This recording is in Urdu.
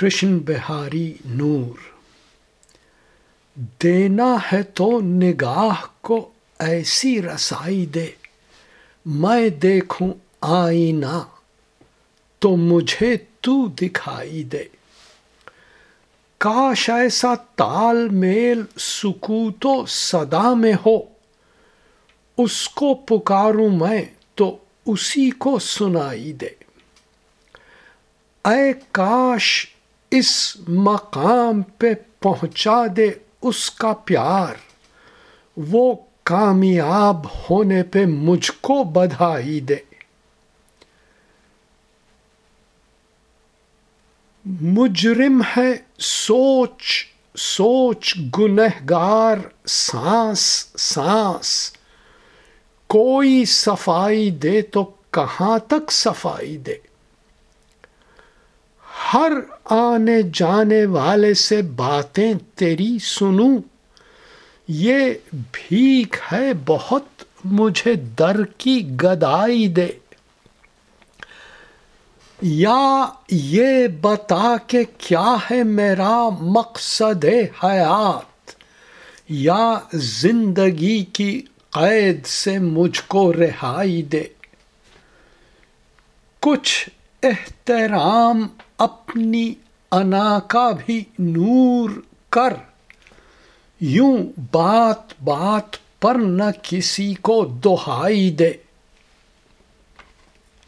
کرشن بہاری نور۔ دینا ہے تو نگاہ کو ایسی رسائی دے۔ میں دیکھوں آئینہ تو مجھے تو دکھائی دے۔ کاش ایسا تال میل سکوت و صدا میں ہو۔ اس کو پکاروں میں تو اسی کو سنائی دے۔ اے کاش اس مقام پہ پہنچا دے اس کا پیار۔ وہ کامیاب ہونے پہ مجھ کو بدھائی دے۔ مجرم ہے سوچ سوچ گنہگار، سانس سانس۔ کوئی صفائی دے تو کہاں تک صفائی دے؟ ہر آنے جانے والے سے باتیں تیری سنوں۔ یہ بھیک ہے بہت، مجھے در کی گدائی دے۔ یا یہ بتا کہ کیا ہے میرا مقصد حیات؟ یا زندگی کی قید سے مجھ کو رہائی دے۔ کچھ احترام اپنی انا کا بھی نور کر۔ یوں بات بات پر نہ کسی کو دہائی دے۔